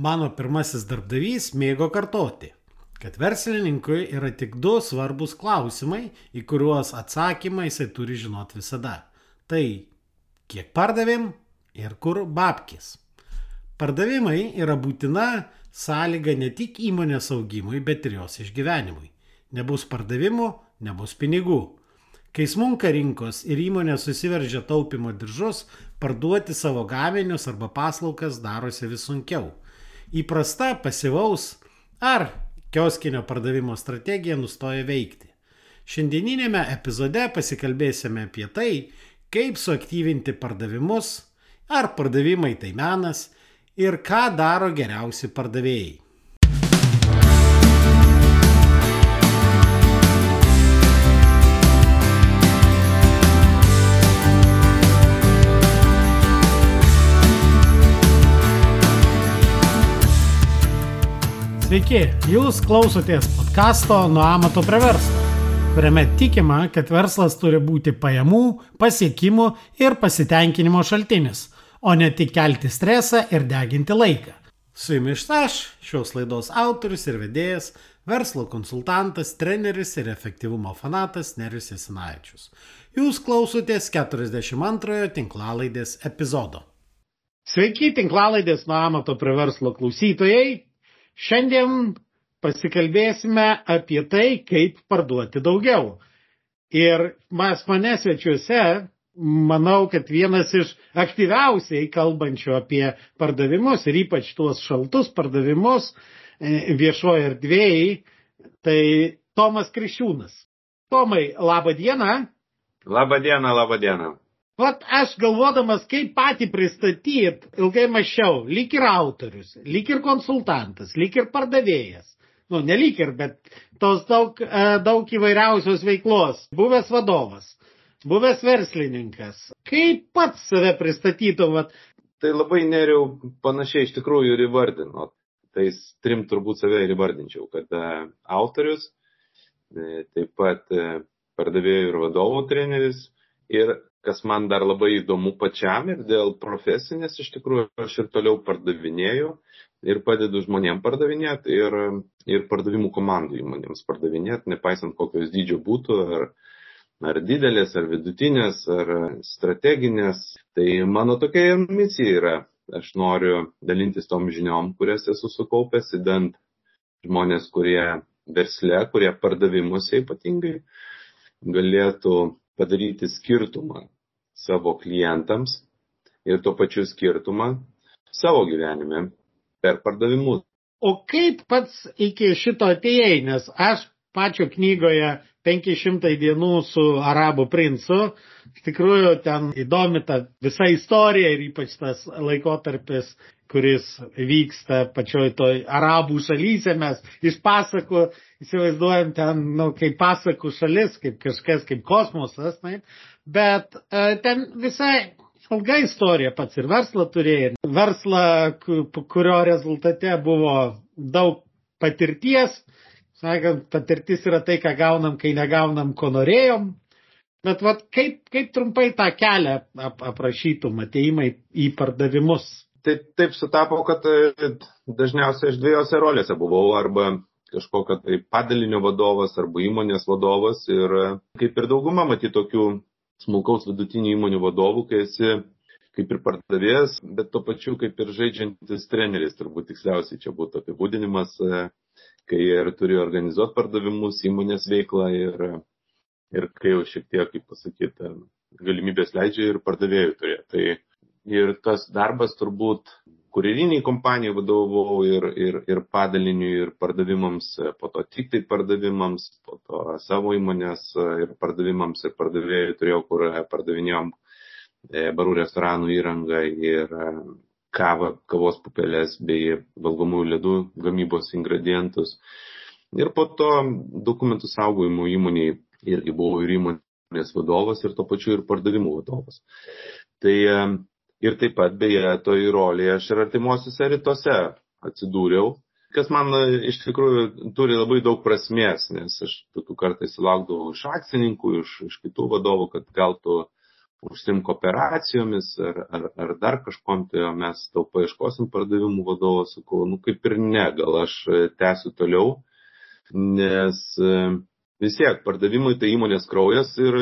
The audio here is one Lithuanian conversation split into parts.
Mano pirmasis darbdavys mėgo kartoti, kad verslininkui yra tik du svarbus klausimai, į kuriuos atsakymą jisai turi žinoti visada. Tai kiek pardavėm ir kur babkis. Pardavimai yra būtina sąlyga ne tik įmonės augimui, bet ir jos išgyvenimui. Nebus pardavimų, nebus pinigų. Kai smunka rinkos ir įmonė susiveržia taupimo diržus, parduoti savo gaminius arba paslaugas darosi vis sunkiau. Įprasta pasivaus ar kioskinio pardavimo strategija nustoja veikti. Šiandieninėme epizode pasikalbėsime apie tai, kaip suaktyvinti pardavimus, ar pardavimai tai menas ir ką daro geriausi pardavėjai. Sveiki, jūs klausotės podkasto Nuo amato prie verslo, kuriame tikima, kad verslas turi būti pajamų, pasiekimų ir pasitenkinimo šaltinis, o ne tik kelti stresą ir deginti laiką. Su jumis aš, šios laidos autorius ir vedėjas, verslo konsultantas, treneris ir efektyvumo fanatas Nerius Jasinavičius. Jūs klausotės 42 tinklalaidės epizodo. Sveiki, tinklalaidės nuo amato prie verslo klausytojai. Šiandien pasikalbėsime apie tai, kaip parduoti daugiau. Ir mes mane svečiuose, manau, kad vienas iš aktyviausiai kalbančių apie pardavimus ir ypač tuos šaltus pardavimus e, viešoje erdvėjai, tai Tomas Krišiūnas. Tomai, laba diena. Labą dieną, labą dieną. Vat aš galvodamas, kaip patį pristatyt, ilgai mačiau, lyg ir autorius, lyg ir konsultantas, lyg ir pardavėjas. Nu, ne lyg ir, bet tos daug, e, daug įvairiausios veiklos. Buvęs vadovas, buvęs verslininkas. Kaip pats save pristatytum? Vat? Tai labai neriau panašiai iš tikrųjų ir įvardino. Tais trim turbūt save ir įvardinčiau, kad e, autorius, e, taip pat pardavėjų ir vadovų treneris ir kas man dar labai įdomu pačiam ir dėl profesinės iš tikrųjų aš ir toliau pardavinėju ir padedu žmonėm pardavinėti ir, ir pardavimų komandų įmonėms pardavinėti, nepaisant kokios dydžio būtų, ar, ar didelės, ar vidutinės, ar strateginės. Tai mano tokia misija yra. Aš noriu dalintis tom žiniom, kurias esu sukaupęs, įdant žmonės, kurie versle, kurie pardavimuose ypatingai galėtų padaryti skirtumą savo klientams ir tuo pačiu skirtumą savo gyvenime per pardavimus. O kaip pats iki šito atėjai, nes aš pačio knygoje 500 dienų su arabų princu, iš tikrųjų ten įdomi ta visa istorija ir ypač tas laikotarpis, kuris vyksta pačioj toj arabų šalyse, mes iš pasakų įsivaizduojam ten, nu, kaip pasakų šalis, kaip kažkas, kaip kosmosas, taip, bet e, ten visai ilga istorija pats ir verslą turėjo. Verslą, kurio rezultate buvo daug patirties, sakant, patirtis yra tai, ką gaunam, kai negaunam, ko norėjom. Bet vat, kaip, kaip trumpai tą kelią ap, aprašytum, ateimai į pardavimus? Tai taip sutapo, kad e, dažniausiai aš dviejose rolėse buvau arba kažkokio tai padalinio vadovas arba įmonės vadovas ir e, kaip ir dauguma matyti tokių smulkaus vidutinių įmonių vadovų, kai esi kaip ir pardavėjas, bet tuo pačiu kaip ir žaidžiantis treneris, turbūt tiksliausiai čia būtų apibūdinimas, e, kai ir turi organizuoti pardavimus, įmonės veiklą ir, ir kai jau šiek tiek, kaip pasakyti, galimybės leidžia ir pardavėjų turėti. Tai ir tas darbas turbūt kurieriniai kompanijai vadovau ir, ir, ir padaliniui, ir pardavimams, po to tik tai pardavimams, po to savo įmonės ir pardavimams ir pardavėjai turėjau, kur pardavinėjom e, barų restoranų įrangą ir e, kavą, kavos pupelės bei valgomųjų ledų gamybos ingredientus. Ir po to dokumentų saugojimo įmoniai irgi buvau ir įmonės vadovas ir to pačiu ir pardavimų vadovas. Tai e, Ir taip pat beje toj rolėje aš ir artimuosiuose rytuose atsidūriau, kas man e, iš tikrųjų turi labai daug prasmės, nes aš tokių kartais sulaukdavau iš akcininkų, iš, iš kitų vadovų, kad gal tu užsimk operacijomis ar, ar, ar dar kažkom, tai mes tau paieškosim pardavimų vadovo, sakau, nu kaip ir ne, gal aš tęsiu toliau, nes vis tiek pardavimai tai įmonės kraujas ir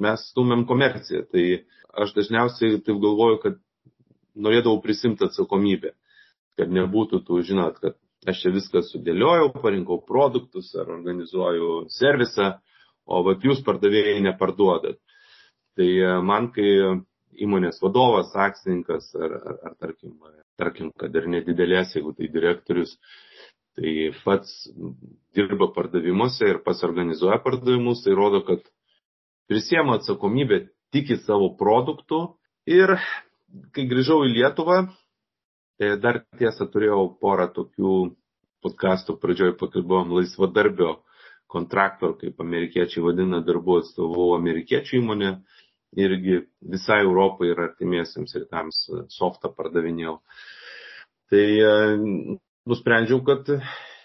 mes stumėm komerciją. Tai aš dažniausiai taip galvoju, kad norėdavau prisimti atsakomybę, kad nebūtų tų, žinot, kad aš čia viską sudėliojau, parinkau produktus ar organizuoju servisą, o vat jūs pardavėjai neparduodat. Tai e, man, kai įmonės vadovas, akcininkas ar, ar, ar tarkim, tarkim, kad ir nedidelės, jeigu tai direktorius, tai pats dirba pardavimuose ir pats organizuoja pardavimus, tai rodo, kad prisiema atsakomybę, tiki savo produktų ir kai grįžau į Lietuvą, tai dar tiesą turėjau porą tokių podkastų, pradžioj pakalbėjom laisvadarbio kontrakto, kaip amerikiečiai vadina, darbų atstovų amerikiečių įmonė, irgi visai Europai ir artimiesiams rytams softą pardavinėjau. Tai e, nusprendžiau, kad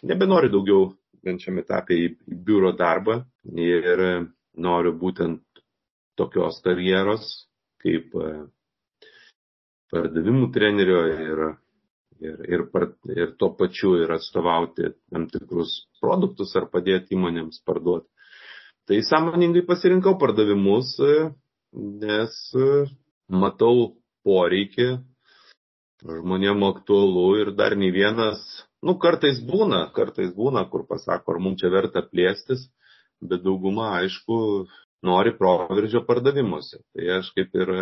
nebenoriu daugiau bent šiame etapė į biuro darbą. Ir noriu būtent tokios karjeros kaip e, pardavimų trenerio ir ir, ir, ir tuo pačiu ir atstovauti tam tikrus produktus ar padėti įmonėms parduoti. Tai sąmoningai pasirinkau pardavimus, nes matau poreikį, žmonėm aktualu ir dar nei vienas, nu kartais būna, kartais būna, kur pasako, ar mums čia verta plėstis, bet dauguma, aišku, nori proveržio pardavimuose. Tai aš kaip ir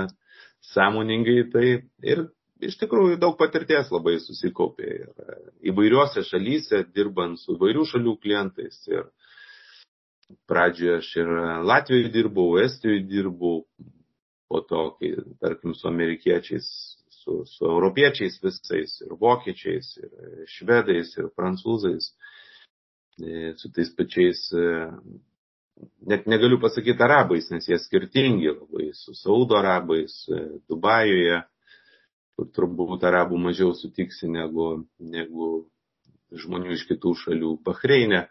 sąmoningai tai ir iš tikrųjų daug patirties labai susikaupė ir e, įvairiuose šalyse, dirbant su įvairių šalių klientais. Ir pradžioje aš ir Latvijoje dirbau, Estijoje dirbau, po to, kai, tarkim, su amerikiečiais, su, su europiečiais visais, ir vokiečiais, ir švedais, ir prancūzais, e, su tais pačiais, e, net negaliu pasakyti arabais, nes jie skirtingi labai, su Saudo arabais, Dubajuje kur turbūt arabų mažiau sutiksi negu, negu žmonių iš kitų šalių, Bahreinė,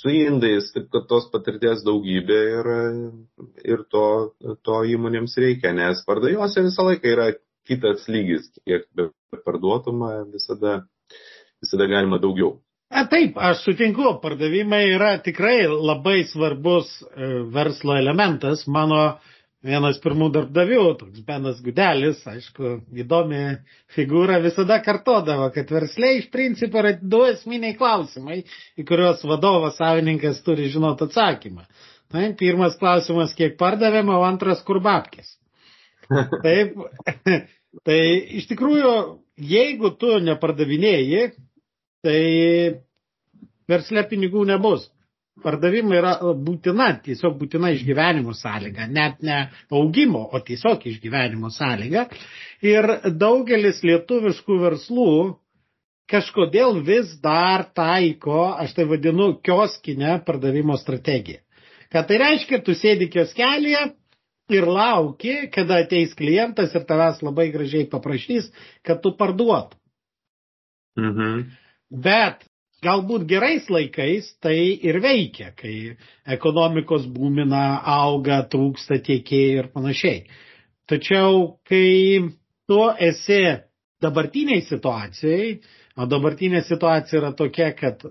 su indais, taip kad tos patirties daugybė ir, ir to, to įmonėms reikia, nes pardavimuose visą laiką yra kitas lygis, kiek be parduotuma visada, visada galima daugiau. A, taip, aš sutinku, pardavimai yra tikrai labai svarbus e, verslo elementas. Mano vienas pirmų darbdavių, toks Benas Gudelis, aišku, įdomi figūra, visada kartodavo, kad versliai iš principo yra du esminiai klausimai, į kuriuos vadovas savininkas turi žinoti atsakymą. Tai pirmas klausimas, kiek pardavėm, o antras, kur babkės. Taip, tai iš tikrųjų, jeigu tu nepardavinėjai, tai verslė pinigų nebus. Pardavimai yra būtina, tiesiog būtina išgyvenimo sąlyga, net ne augimo, o tiesiog išgyvenimo sąlyga. Ir daugelis lietuviškų verslų kažkodėl vis dar taiko, aš tai vadinu, kioskinę pardavimo strategiją. Ką tai reiškia, tu sėdi kioskelėje ir lauki, kada ateis klientas ir tavęs labai gražiai paprašys, kad tu parduotum. Mhm. Bet galbūt gerais laikais tai ir veikia, kai ekonomikos būmina, auga, trūksta tiekėjų ir panašiai. Tačiau, kai tu esi dabartiniai situacijai, o dabartinė situacija yra tokia, kad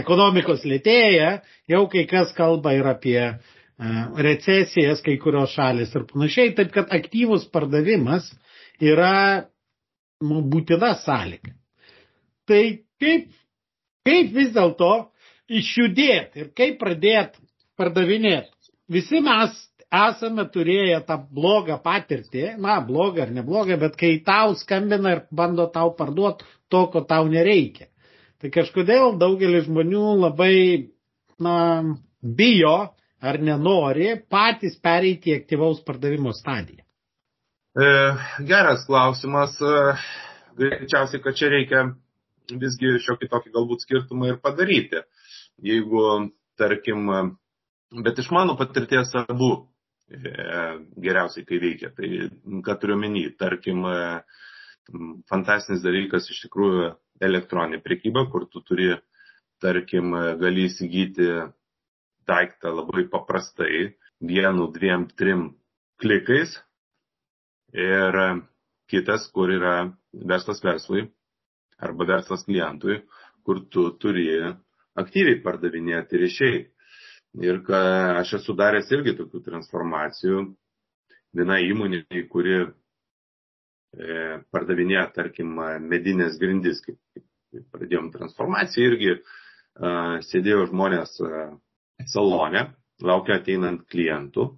ekonomikos lėtėja, jau kai kas kalba ir apie e, recesijas kai kurios šalis ir panašiai, taip kad aktyvus pardavimas yra nu, būtina sąlyga. Tai kaip Kaip vis dėlto išjudėti ir kaip pradėti pardavinėti. Visi mes esame turėję tą blogą patirtį, na, blogą ar neblogą, bet kai tau skambina ir bando tau parduoti to, ko tau nereikia. Tai kažkodėl daugelis žmonių labai, na, bijo ar nenori patys pereiti į aktyvaus pardavimo stadiją. E, geras klausimas. E, greičiausiai, kad čia reikia visgi šiokį tokį galbūt skirtumą ir padaryti. Jeigu, tarkim, bet iš mano patirties abu e, geriausiai kai veikia. Tai ką turiu menį, tarkim, e, fantastinis dalykas iš tikrųjų elektroninė prekyba, kur tu turi, tarkim, gali įsigyti daiktą labai paprastai, vienu, dviem, trim klikais ir kitas, kur yra verslas verslui arba verslas klientui, kur tu turi aktyviai pardavinėti ryšiai. Ir ką aš esu daręs irgi tokių transformacijų. Viena įmonė, kuri e, pardavinėja, tarkim, medinės grindis, kaip, kaip pradėjom transformaciją, irgi e, sėdėjo žmonės e, salone, laukia ateinant klientų.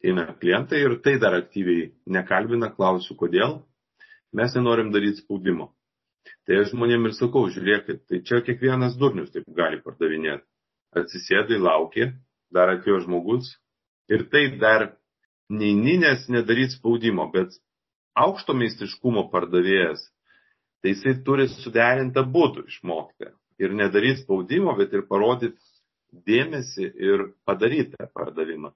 Ateina klientai ir tai dar aktyviai nekalbina, klausiu, kodėl. Mes nenorim daryti spaudimo. Tai aš žmonėm ir sakau, žiūrėkit, tai čia kiekvienas durnius taip gali pardavinėti atsisėdai, lauki, dar atėjo žmogus ir tai dar neįninės nedaryti spaudimo, bet aukšto meistriškumo pardavėjas, tai jisai turi suderintą būdų išmokti ir nedaryti spaudimo, bet ir parodyti dėmesį ir padaryti tą pardavimą.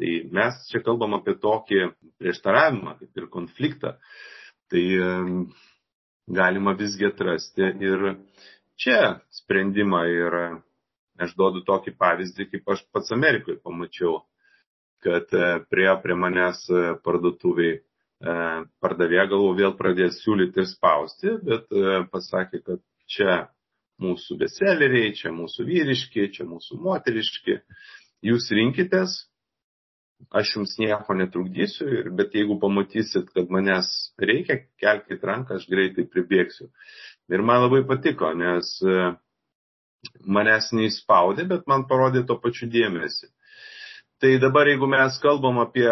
Tai mes čia kalbam apie tokį prieštaravimą, ir konfliktą. Tai galima visgi atrasti ir čia sprendimą ir Aš duodu tokį pavyzdį, kaip aš pats Amerikoje pamačiau, kad e, prie, prie manęs e, parduotuviai e, pardavė galvo vėl pradės siūlyti ir spausti, bet pasakė, kad čia mūsų beseleriai, čia mūsų vyriški, čia mūsų moteriški, jūs rinkitės, aš jums nieko netrukdysiu, bet jeigu pamatysit, kad manęs reikia, kelkite ranką, aš greitai pribėgsiu. Ir man labai patiko, nes manęs neįspaudė, bet man parodė to pačiu dėmesį. Tai dabar, jeigu mes kalbam apie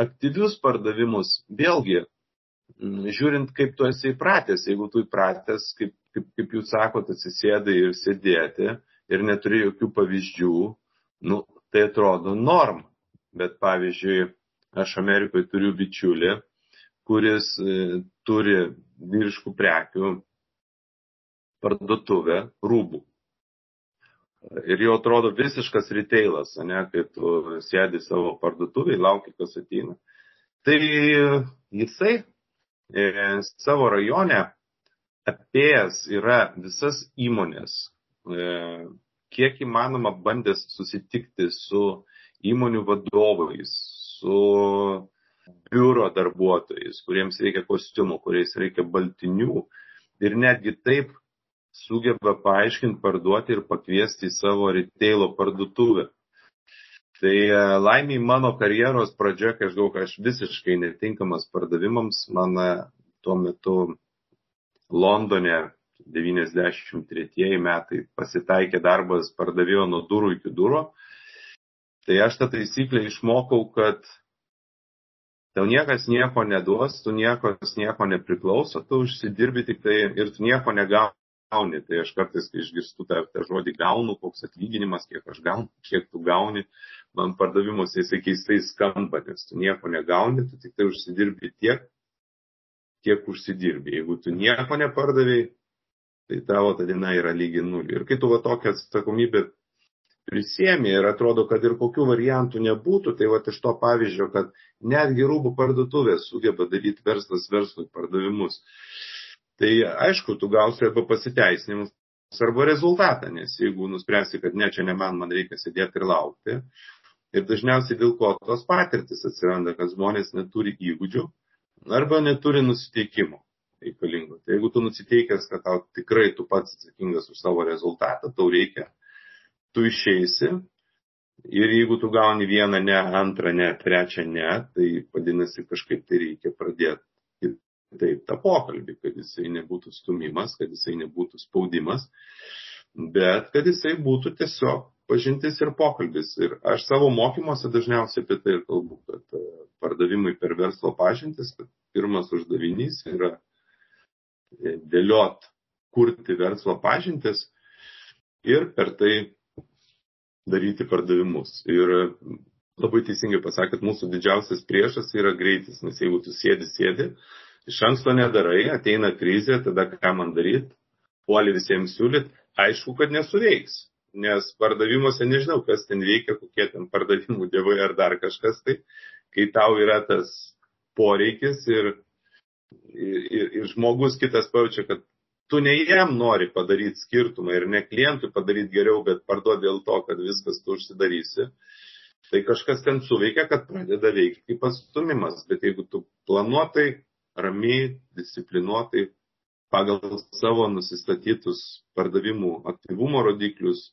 aktyvius pardavimus, vėlgi, žiūrint, kaip tu esi įpratęs, jeigu tu įpratęs, kaip, kaip, kaip jūs sakot, atsisėdai ir sėdėti ir neturi jokių pavyzdžių, nu, tai atrodo norma. Bet pavyzdžiui, aš Amerikoje turiu bičiulį, kuris e, turi vyriškų prekių parduotuvę rūbų. Ir jau atrodo visiškas retailas, ne, kai tu sėdi savo parduotuviai, lauki, kas ateina. Tai jisai e, savo rajone apėjęs yra visas įmonės, e, kiek įmanoma bandęs susitikti su įmonių vadovais, su biuro darbuotojais, kuriems reikia kostiumų, kuriais reikia baltinių. Ir netgi taip sugeba paaiškinti, parduoti ir pakviesti į savo retailo parduotuvę. Tai e, laimiai mano karjeros pradžia, kai aš daug, aš visiškai netinkamas pardavimams, man e, tuo metu Londone 93 metai pasitaikė darbas pardavėjo nuo durų iki duro. Tai aš tą taisyklę išmokau, kad tau niekas nieko neduos, tu niekas nieko nepriklauso, tu užsidirbi tik tai ir tu nieko negauni gauni. Tai aš kartais, kai išgirstu tą, tą žodį gaunu, koks atlyginimas, kiek aš gaunu, kiek tu gauni, man pardavimuose jisai keistai skamba, nes tu nieko negauni, tu tik tai užsidirbi tiek, kiek užsidirbi. Jeigu tu nieko nepardavėjai, tai tavo ta diena yra lygi nuliu. Ir kai tu va tokią atsakomybę prisėmė ir atrodo, kad ir kokių variantų nebūtų, tai va iš to pavyzdžio, kad netgi rūbų parduotuvės sugeba daryti verslas verslui pardavimus. Tai aišku, tu gausi arba pasiteisinimus, arba rezultatą, nes jeigu nuspręsi, kad ne, čia ne man, man reikia sėdėti ir laukti. Ir dažniausiai dėl ko tos patirtis atsiranda, kad žmonės neturi įgūdžių arba neturi nusiteikimo reikalingo. Tai jeigu tu nusiteikęs, kad tau tikrai tu pats atsakingas už savo rezultatą, tau reikia, tu išeisi ir jeigu tu gauni vieną ne, antrą ne, trečią ne, tai vadinasi kažkaip tai reikia pradėti taip tą pokalbį, kad jisai nebūtų stumimas, kad jisai nebūtų spaudimas, bet kad jisai būtų tiesiog pažintis ir pokalbis. Ir aš savo mokymuose dažniausiai apie tai ir kalbu, kad e, pardavimai per verslo pažintis, kad pirmas uždavinys yra e, dėliot, kurti verslo pažintis ir per tai daryti pardavimus. Ir labai teisingai pasakėt, mūsų didžiausias priešas yra greitis, nes jeigu tu sėdi, sėdi, iš anksto nedarai, ateina krizė, tada ką man daryti, puoli visiems siūlyt, aišku, kad nesuveiks, nes pardavimuose nežinau, kas ten veikia, kokie ten pardavimų dievai ar dar kažkas, tai kai tau yra tas poreikis ir, ir, ir žmogus kitas pajaučia, kad tu ne jam nori padaryti skirtumą ir ne klientui padaryti geriau, bet parduoti dėl to, kad viskas tu užsidarysi, tai kažkas ten suveikia, kad pradeda veikti kaip atstumimas. Bet jeigu tu planuotai, ramiai, disciplinuotai, pagal savo nusistatytus pardavimų aktyvumo rodiklius,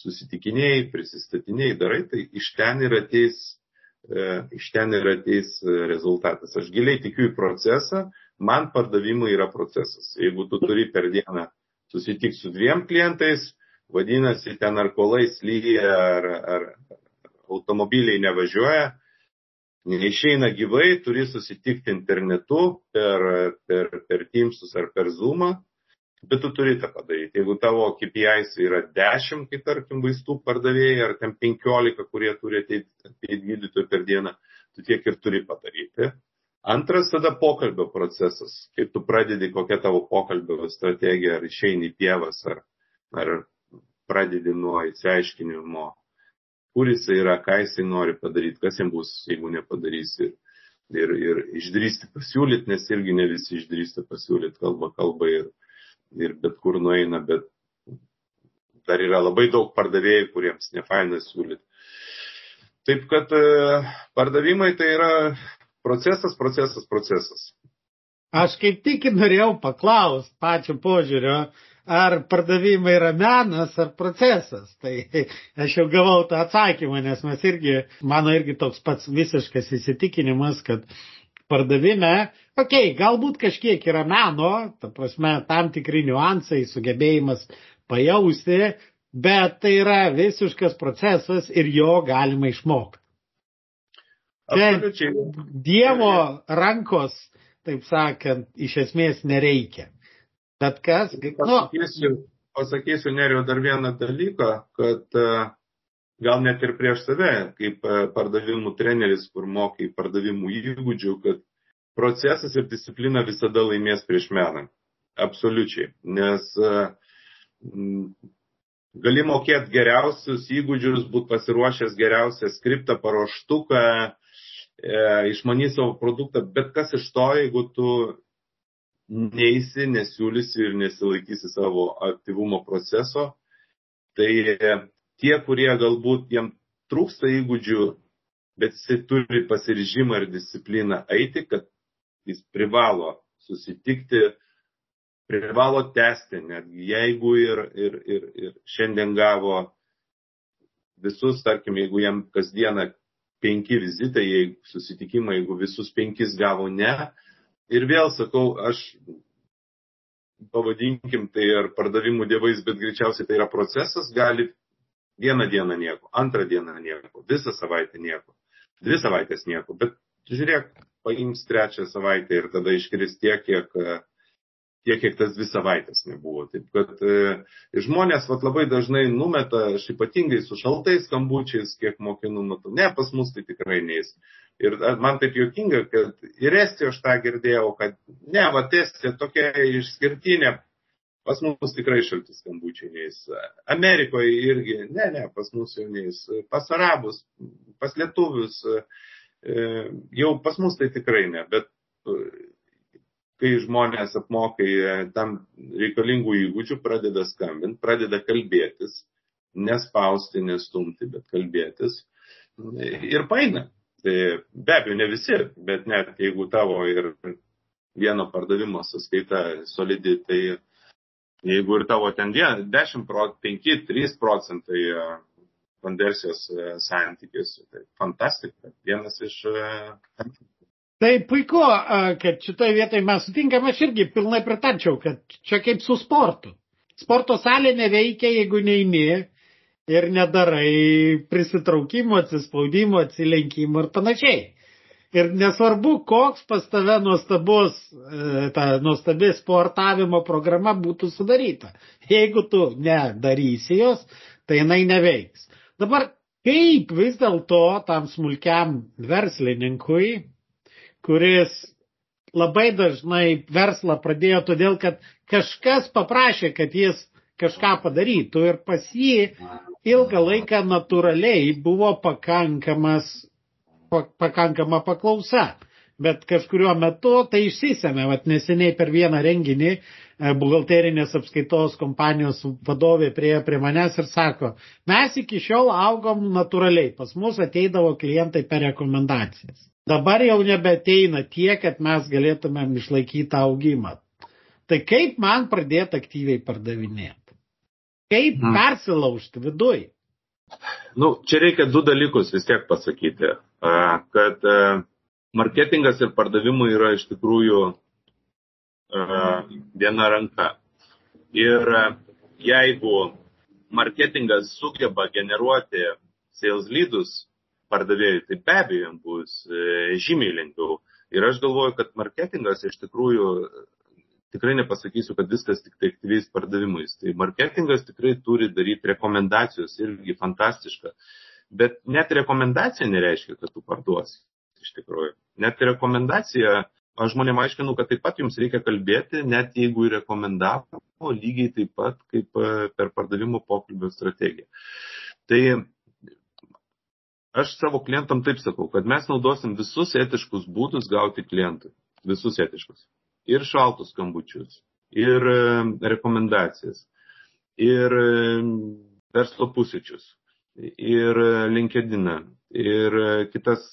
susitikinėjai, prisistatinėjai, darai, tai iš ten ir ateis, e, iš ten ir ateis rezultatas. Aš giliai tikiu į procesą, man pardavimai yra procesas. Jeigu tu turi per dieną susitikti su dviem klientais, vadinasi, ten ar kolai slyja, ar, ar automobiliai nevažiuoja, neišeina gyvai, turi susitikti internetu per, per, per Teamsus ar per Zoomą, bet tu turi tą padaryti. Jeigu tavo KPIs yra 10, kaip tarkim vaistų pardavėjai, ar ten 15, kurie turi ateiti gydytojų per dieną, tu tiek ir turi padaryti. Antras tada pokalbio procesas, kaip tu pradedi, kokia tavo pokalbio strategija, ar išeini į pievas, ar, ar pradedi nuo įsiaiškinimo, kur jisai yra, ką jisai nori padaryti, kas jam bus, jeigu nepadarysi. Ir, ir išdrysti pasiūlyti, nes irgi ne visi išdrįsta pasiūlyti, kalba kalba ir, ir bet kur nueina, bet dar yra labai daug pardavėjų, kuriems nefaina siūlyti. Taip kad e, pardavimai tai yra procesas, procesas, procesas. Aš kaip tik norėjau paklausti pačio požiūrio, ar pardavimai yra menas ar procesas. Tai aš jau gavau tą atsakymą, nes mes irgi, mano irgi toks pats visiškas įsitikinimas, kad pardavime, okei, okay, galbūt kažkiek yra meno, ta prasme, tam tikri niuansai, sugebėjimas pajausti, bet tai yra visiškas procesas ir jo galima išmokti. Absoliučiai. Dievo rankos, taip sakant, iš esmės nereikia. Bet kas? Nu, pasakysiu, pasakysiu Nerio dar vieną dalyką, kad e, gal net ir prieš save, kaip e, pardavimų treneris, kur mokai pardavimų įgūdžių, kad procesas ir disciplina visada laimės prieš meną. Absoliučiai. Nes e, gali mokėti geriausius įgūdžius, būti pasiruošęs geriausią skriptą, paruoštuką, e, išmanyti savo produktą, bet kas iš to, jeigu tu neįsi, nesiūlysi ir nesilaikysi savo aktyvumo proceso, tai tie, kurie galbūt jiem trūksta įgūdžių, bet jisai turi pasiryžimą ir discipliną eiti, kad jis privalo susitikti, privalo tęsti, netgi jeigu ir, ir, ir, ir šiandien gavo visus, tarkim, jeigu jam kasdieną penki vizitai, jeigu susitikimai, jeigu visus penkis gavo ne. Ir vėl sakau, aš pavadinkim tai ar pardavimų dievais, bet greičiausiai tai yra procesas, gali vieną dieną nieko, antrą dieną nieko, visą savaitę nieko, dvi savaitės nieko, bet žiūrėk, paims trečią savaitę ir tada iškris tiek, kiek tiek, kiek tas dvi savaitės nebuvo. Taip kad e, žmonės vat, labai dažnai numeta, aš ypatingai su šaltais skambučiais, kiek mokinu matau, ne, pas mus tai tikrai neįs. Ir man taip juokinga, kad ir Estijoje aš tą girdėjau, kad ne, va, Estija tokia išskirtinė, pas mus tikrai šalti skambučiai neįs. Amerikoje irgi, ne, ne, pas mus jau neįs. Pas arabus, pas lietuvius, e, jau pas mus tai tikrai ne, bet kai žmonės apmokai e, tam reikalingų įgūdžių, pradeda skambinti, pradeda kalbėtis, nespausti, nestumti, bet kalbėtis ir paina. Tai be abejo, ne visi, bet net jeigu tavo ir vieno pardavimo sąskaita solidi, tai jeigu ir tavo ten 10 procentų, 5-3 procentai e, konversijos e, santykis, tai fantastika. Vienas iš Tai puiku, kad šitoje vietoje mes sutinkam, aš irgi pilnai pritarčiau, kad čia kaip su sportu. Sporto salė neveikia, jeigu neini ir nedarai prisitraukimo, atsispaudimo, atsilenkimo ir panašiai. Ir nesvarbu, koks pas tave nuostabus, e, ta nuostabi sportavimo programa būtų sudaryta. Jeigu tu nedarysi jos, tai jinai neveiks. Dabar kaip vis dėlto tam smulkiam verslininkui kuris labai dažnai verslą pradėjo todėl, kad kažkas paprašė, kad jis kažką padarytų ir pas jį ilgą laiką natūraliai buvo pakankamas, pakankama paklausa. bet kažkuriuo metu tai išsisėmė. Vat neseniai per vieną renginį e, buhalterinės apskaitos kompanijos vadovė priejo prie manęs ir sako, mes iki šiol augom natūraliai, pas mus ateidavo klientai per rekomendacijas. Dabar jau nebeteina tie, kad mes galėtumėm išlaikyti augimą. Tai kaip man pradėti aktyviai pardavinėti? Kaip hmm. persilaužti viduj? Nu, čia reikia du dalykus vis tiek pasakyti. Kad marketingas ir pardavimai yra iš tikrųjų viena ranka. Ir jeigu marketingas sugeba generuoti sales lydus pardavėjui, tai be abejo bus e, žymiai lengviau. Ir aš galvoju, kad marketingas iš tikrųjų tikrai nepasakysiu, kad viskas tik tai aktyviais pardavimais. Tai marketingas tikrai turi daryti rekomendacijos irgi fantastiška. Bet net rekomendacija nereiškia, kad tu parduosi iš tikrųjų. Net rekomendacija, aš žmonėm aiškinu, kad taip pat jums reikia kalbėti, net jeigu rekomendavo, lygiai taip pat kaip e, per pardavimo pokalbio strategiją. Tai aš savo klientam taip sakau, kad mes naudosim visus etiškus būdus gauti klientui. Visus etiškus. Ir šaltus skambučius, ir e, rekomendacijas, ir e, verslo pusryčius, ir LinkedIn, ir kitas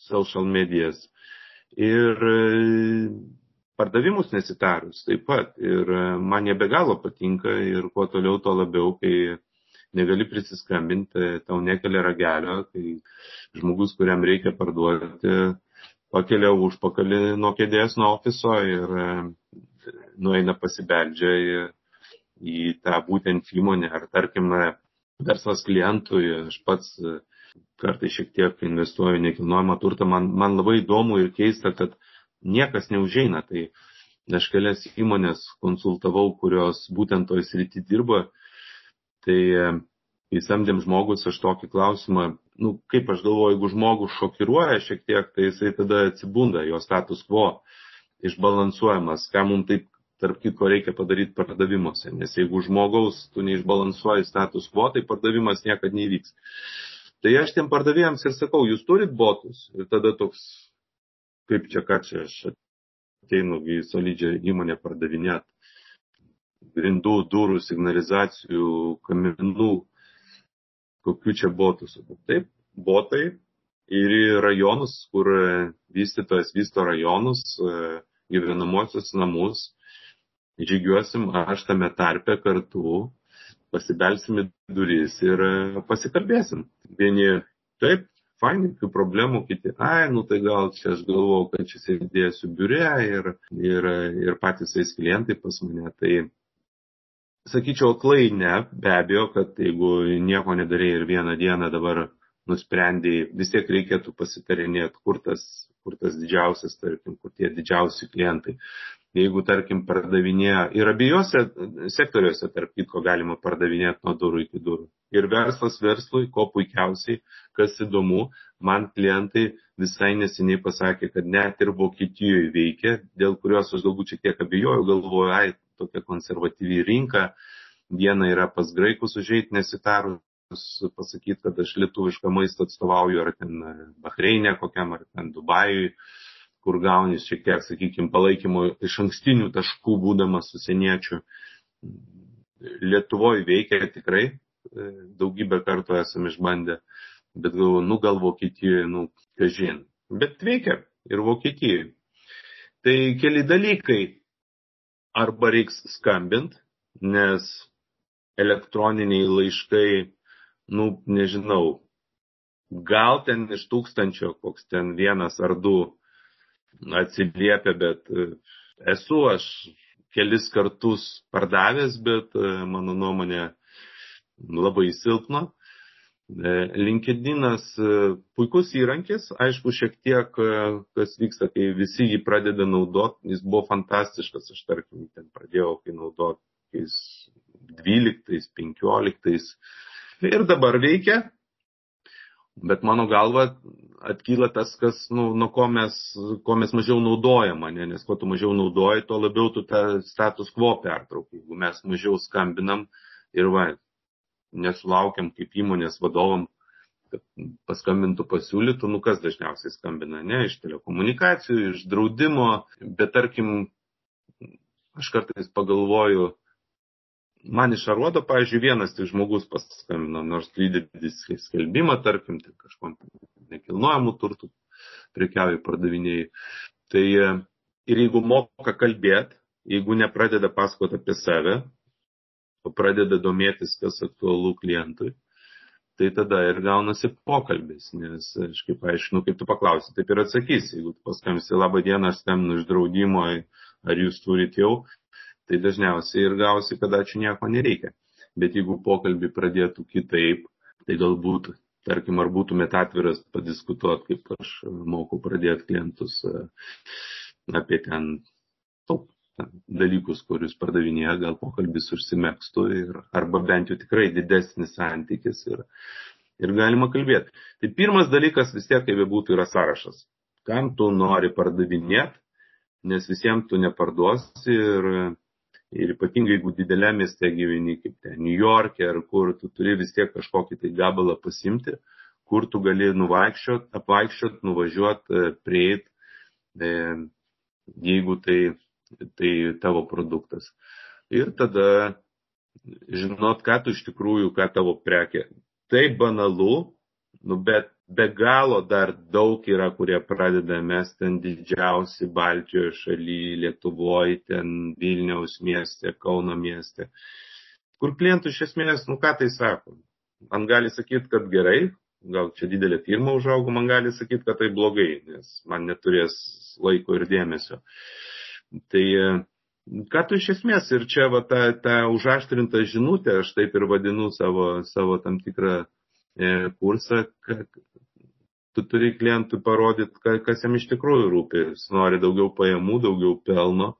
social medijas. Ir e, pardavimus nesitarus taip pat. Ir e, man jie be galo patinka ir kuo toliau, tuo labiau, kai negali prisiskambinti, tau nekelia ragelio, kai žmogus, kuriam reikia parduoti, pakelia užpakalį nuo kėdės, nuo ofiso ir e, nueina pasibeldžia į, į tą būtent įmonę ar tarkim verslas klientui, aš pats kartai šiek tiek investuoju nekilnojamą turtą, man, man labai įdomu ir keista, kad niekas neužeina. Tai aš kelias įmonės konsultavau, kurios būtent toj srity dirba. Tai kai samdėm žmogus, aš tokį klausimą, nu, kaip aš galvoju, jeigu žmogus šokiruoja šiek tiek, tai jisai tada atsibunda, jo status quo išbalansuojamas, ką mums taip, tarp kitko, reikia padaryti pardavimuose. Nes jeigu žmogaus tu neišbalansuoji status quo, tai pardavimas niekada nevyks. Tai aš tiem pardavėjams ir sakau, jūs turit botus. Ir tada toks, kaip čia ką čia aš ateinu į solidžią įmonę pardavinėt. Grindų, durų, signalizacijų, kaminų, kokių čia botų. Taip, botai ir į rajonus, kur vystytojas vysto rajonus, gyvenamosius namus, žygiuosim aš tame tarpe kartu pasibelsim į duris ir pasikalbėsim. Vieni taip, fainai, jokių problemų, kiti, ai, nu tai gal čia aš galvau, kad čia sėdėsiu biure ir, ir, ir patys tais klientai pas mane. Tai sakyčiau, klai ne, be abejo, kad jeigu nieko nedarė ir vieną dieną dabar nusprendėjai, vis tiek reikėtų pasitarinėti, kur tas, kur tas didžiausias, tarkim, kur tie didžiausi klientai jeigu, tarkim, pardavinėja ir abiejose sektoriuose, tarp kitko, galima pardavinėti nuo durų iki durų. Ir verslas verslui, ko puikiausiai, kas įdomu, man klientai visai neseniai pasakė, kad net ir Vokietijoje veikia, dėl kurios aš galbūt šiek tiek abejojau, galvoju, ai, tokia konservatyvi rinka, viena yra pas graikus užėjti nesitarus, pasakyti, kad aš lietuvišką maistą atstovauju, ar ten Bahreinė kokiam, ar ten Dubajui kur gauni šiek tiek, sakykime, palaikymo iš ankstinių taškų, būdamas susieniečių. Lietuvoje veikia tikrai, e, daugybę kartų esame išbandę, bet galvoju, nu gal Vokietijoje, nu, kažin. Bet veikia ir Vokietijoje. Tai keli dalykai. Arba reiks skambint, nes elektroniniai laiškai, nu, nežinau, gal ten iš tūkstančio, koks ten vienas ar du atsiliepia, bet e, esu aš kelis kartus pardavęs, bet e, mano nuomonė labai silpna. E, LinkedInas puikus įrankis, aišku, šiek tiek, kas vyksta, kai visi jį pradeda naudoti, jis buvo fantastiškas, aš tarkim, ten pradėjau, kai naudoti 12, 15 ir dabar veikia, bet mano galva atkyla tas, kas, nu, nuo ko mes, ko mes mažiau naudojam, ne? nes kuo tu mažiau naudoji, tuo labiau tu tą status quo pertraukai. Jeigu mes mažiau skambinam ir va, nesulaukiam kaip įmonės vadovam kad paskambintų pasiūlytų, nu kas dažniausiai skambina, ne, iš telekomunikacijų, iš draudimo, bet tarkim, aš kartais pagalvoju, man išarodo, pavyzdžiui, vienas tik žmogus paskambino, nors lydėdis skelbimą, tarkim, tai kažkom nekilnojamų turtų prekiauja pardavinėjai. Tai ir jeigu moka kalbėti, jeigu nepradeda pasakoti apie save, pradeda domėtis, kas aktualu klientui, tai tada ir gaunasi pokalbis, nes aš kaip aiškinu, kaip tu paklausi, taip ir atsakysi. Jeigu tu paskambisi labą dieną, aš skambinu iš draudimo, ar jūs turit jau, tai dažniausiai ir gausi, kad ačiū nieko nereikia. Bet jeigu pokalbį pradėtų kitaip, tai galbūt, tarkim, ar būtumėt atviras padiskutuoti, kaip aš moku pradėti klientus e, apie ten dalykus, kurius pardavinėja, gal pokalbis užsimėgstų ir, arba bent jau tikrai didesnis santykis ir, ir galima kalbėti. Tai pirmas dalykas vis tiek, kaip būtų, yra sąrašas. Kam tu nori pardavinėti, nes visiems tu neparduosi ir Ir ypatingai, jeigu dideliame mieste gyveni, kaip ten New York'e ar kur, tu turi vis tiek kažkokį tai gabalą pasimti, kur tu gali nuvaikščiot, apvaikščiot, nuvažiuot, e, prieit, e, jeigu tai, tai tavo produktas. Ir tada žinot, ką tu iš tikrųjų, ką tavo prekė. Tai banalu, nu, bet be galo dar daug yra, kurie pradeda mes ten didžiausi Baltijos šaly, Lietuvoje, ten Vilniaus mieste, Kauno mieste, kur klientų iš esmės, nu ką tai sako, man gali sakyti, kad gerai, gal čia didelė firma užaugo, man gali sakyti, kad tai blogai, nes man neturės laiko ir dėmesio. Tai ką tu iš esmės ir čia va ta, ta užaštrinta žinutė, aš taip ir vadinu savo, savo tam tikrą E, kursą, tu turi klientui parodyti, kas jam iš tikrųjų rūpi. Jis nori daugiau pajamų, daugiau pelno,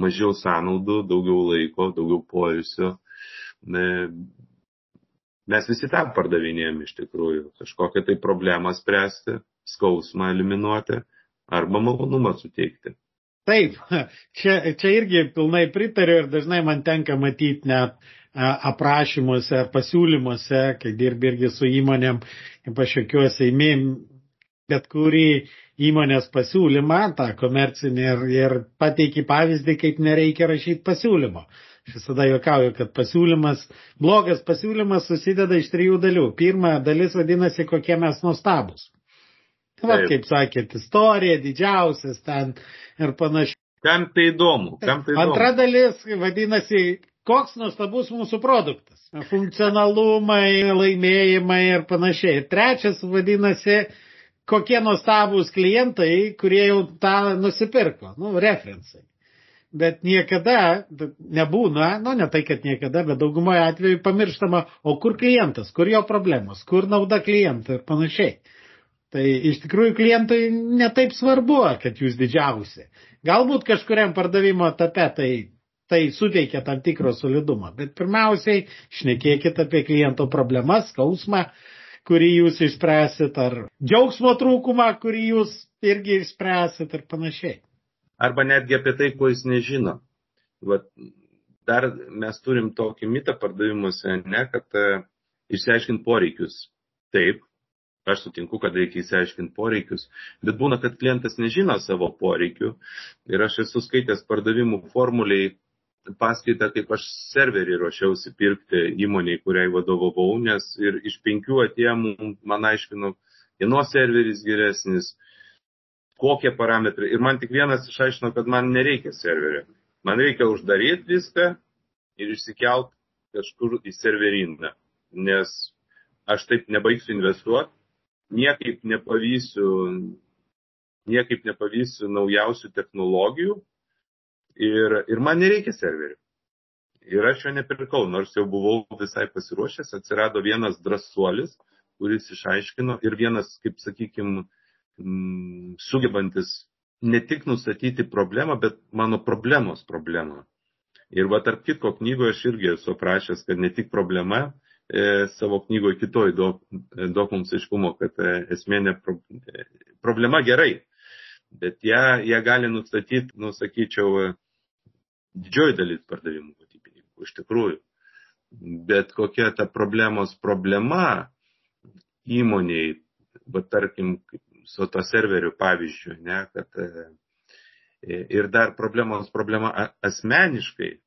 mažiau sąnaudų, daugiau laiko, daugiau poilsio. Mes visi tam pardavinėjom iš tikrųjų. Kažkokią tai problemą spręsti, skausmą eliminuoti arba malonumą suteikti. Taip, čia, čia irgi pilnai pritariu ir dažnai man tenka matyti net aprašymuose ar pasiūlymuose, kai dirbi irgi su įmonėm, kaip aš jokiuosi, įmėm bet kurį įmonės pasiūlymą, tą komercinį ir, ir pateiki pavyzdį, kaip nereikia rašyti pasiūlymo. Aš visada juokauju, kad pasiūlymas, blogas pasiūlymas susideda iš trijų dalių. Pirma dalis vadinasi, kokie mes nuostabus. Va, kaip sakėt, istorija, didžiausias ten ir panašiai. Kam tai įdomu? Kam tai įdomu? Antra dalis vadinasi, koks nuostabus mūsų produktas. Funkcionalumai, laimėjimai ir panašiai. Ir trečias vadinasi, kokie nuostabus klientai, kurie jau tą nusipirko. Nu, referencai. Bet niekada nebūna, nu ne tai, kad niekada, bet daugumoje atveju pamirštama, o kur klientas, kur jo problemos, kur nauda klientui ir panašiai. Tai iš tikrųjų klientui netaip svarbu, kad jūs didžiausi. Galbūt kažkuriam pardavimo etape tai tai suteikia tam tikro solidumo. Bet pirmiausiai šnekėkit apie kliento problemas, skausmą, kurį jūs išspręsit, ar džiaugsmo trūkumą, kurį jūs irgi išspręsit ir panašiai. Arba netgi apie tai, ko jis nežino. Vat, dar mes turim tokį mitą pardavimuose, ne, kad uh, išsiaiškint poreikius. Taip, aš sutinku, kad reikia įsiaiškinti poreikius, bet būna, kad klientas nežino savo poreikių ir aš esu skaitęs pardavimų formuliai paskaitą, kaip aš serverį ruošiausi pirkti įmoniai, kuriai vadovavau, nes ir iš penkių atėjimų man aiškino, kieno serveris geresnis, kokie parametrai. Ir man tik vienas išaiškino, kad man nereikia serverio. Man reikia uždaryti viską ir išsikelt kažkur į serveriną, nes aš taip nebaigsiu investuoti, niekaip nepavysiu, niekaip nepavysiu naujausių technologijų, ir, ir man nereikia serverių. Ir aš jo nepirkau, nors jau buvau visai pasiruošęs, atsirado vienas drąsuolis, kuris išaiškino ir vienas, kaip sakykime, sugebantis ne tik nustatyti problemą, bet mano problemos problemą. Ir va tarp kitko knygoje aš irgi esu aprašęs, kad ne tik problema, savo knygoje kitoj daug, mums aiškumo, kad e, esmė ne pro, e, problema gerai, bet ją, ją gali nustatyti, nusakyčiau, didžioji dalis pardavimų vadybininkų iš tikrųjų. Bet kokia ta problemos problema, įmoniai, bet tarkim, su to serveriu pavyzdžiu, ne, kad e, ir dar problemos problema asmeniškai, e,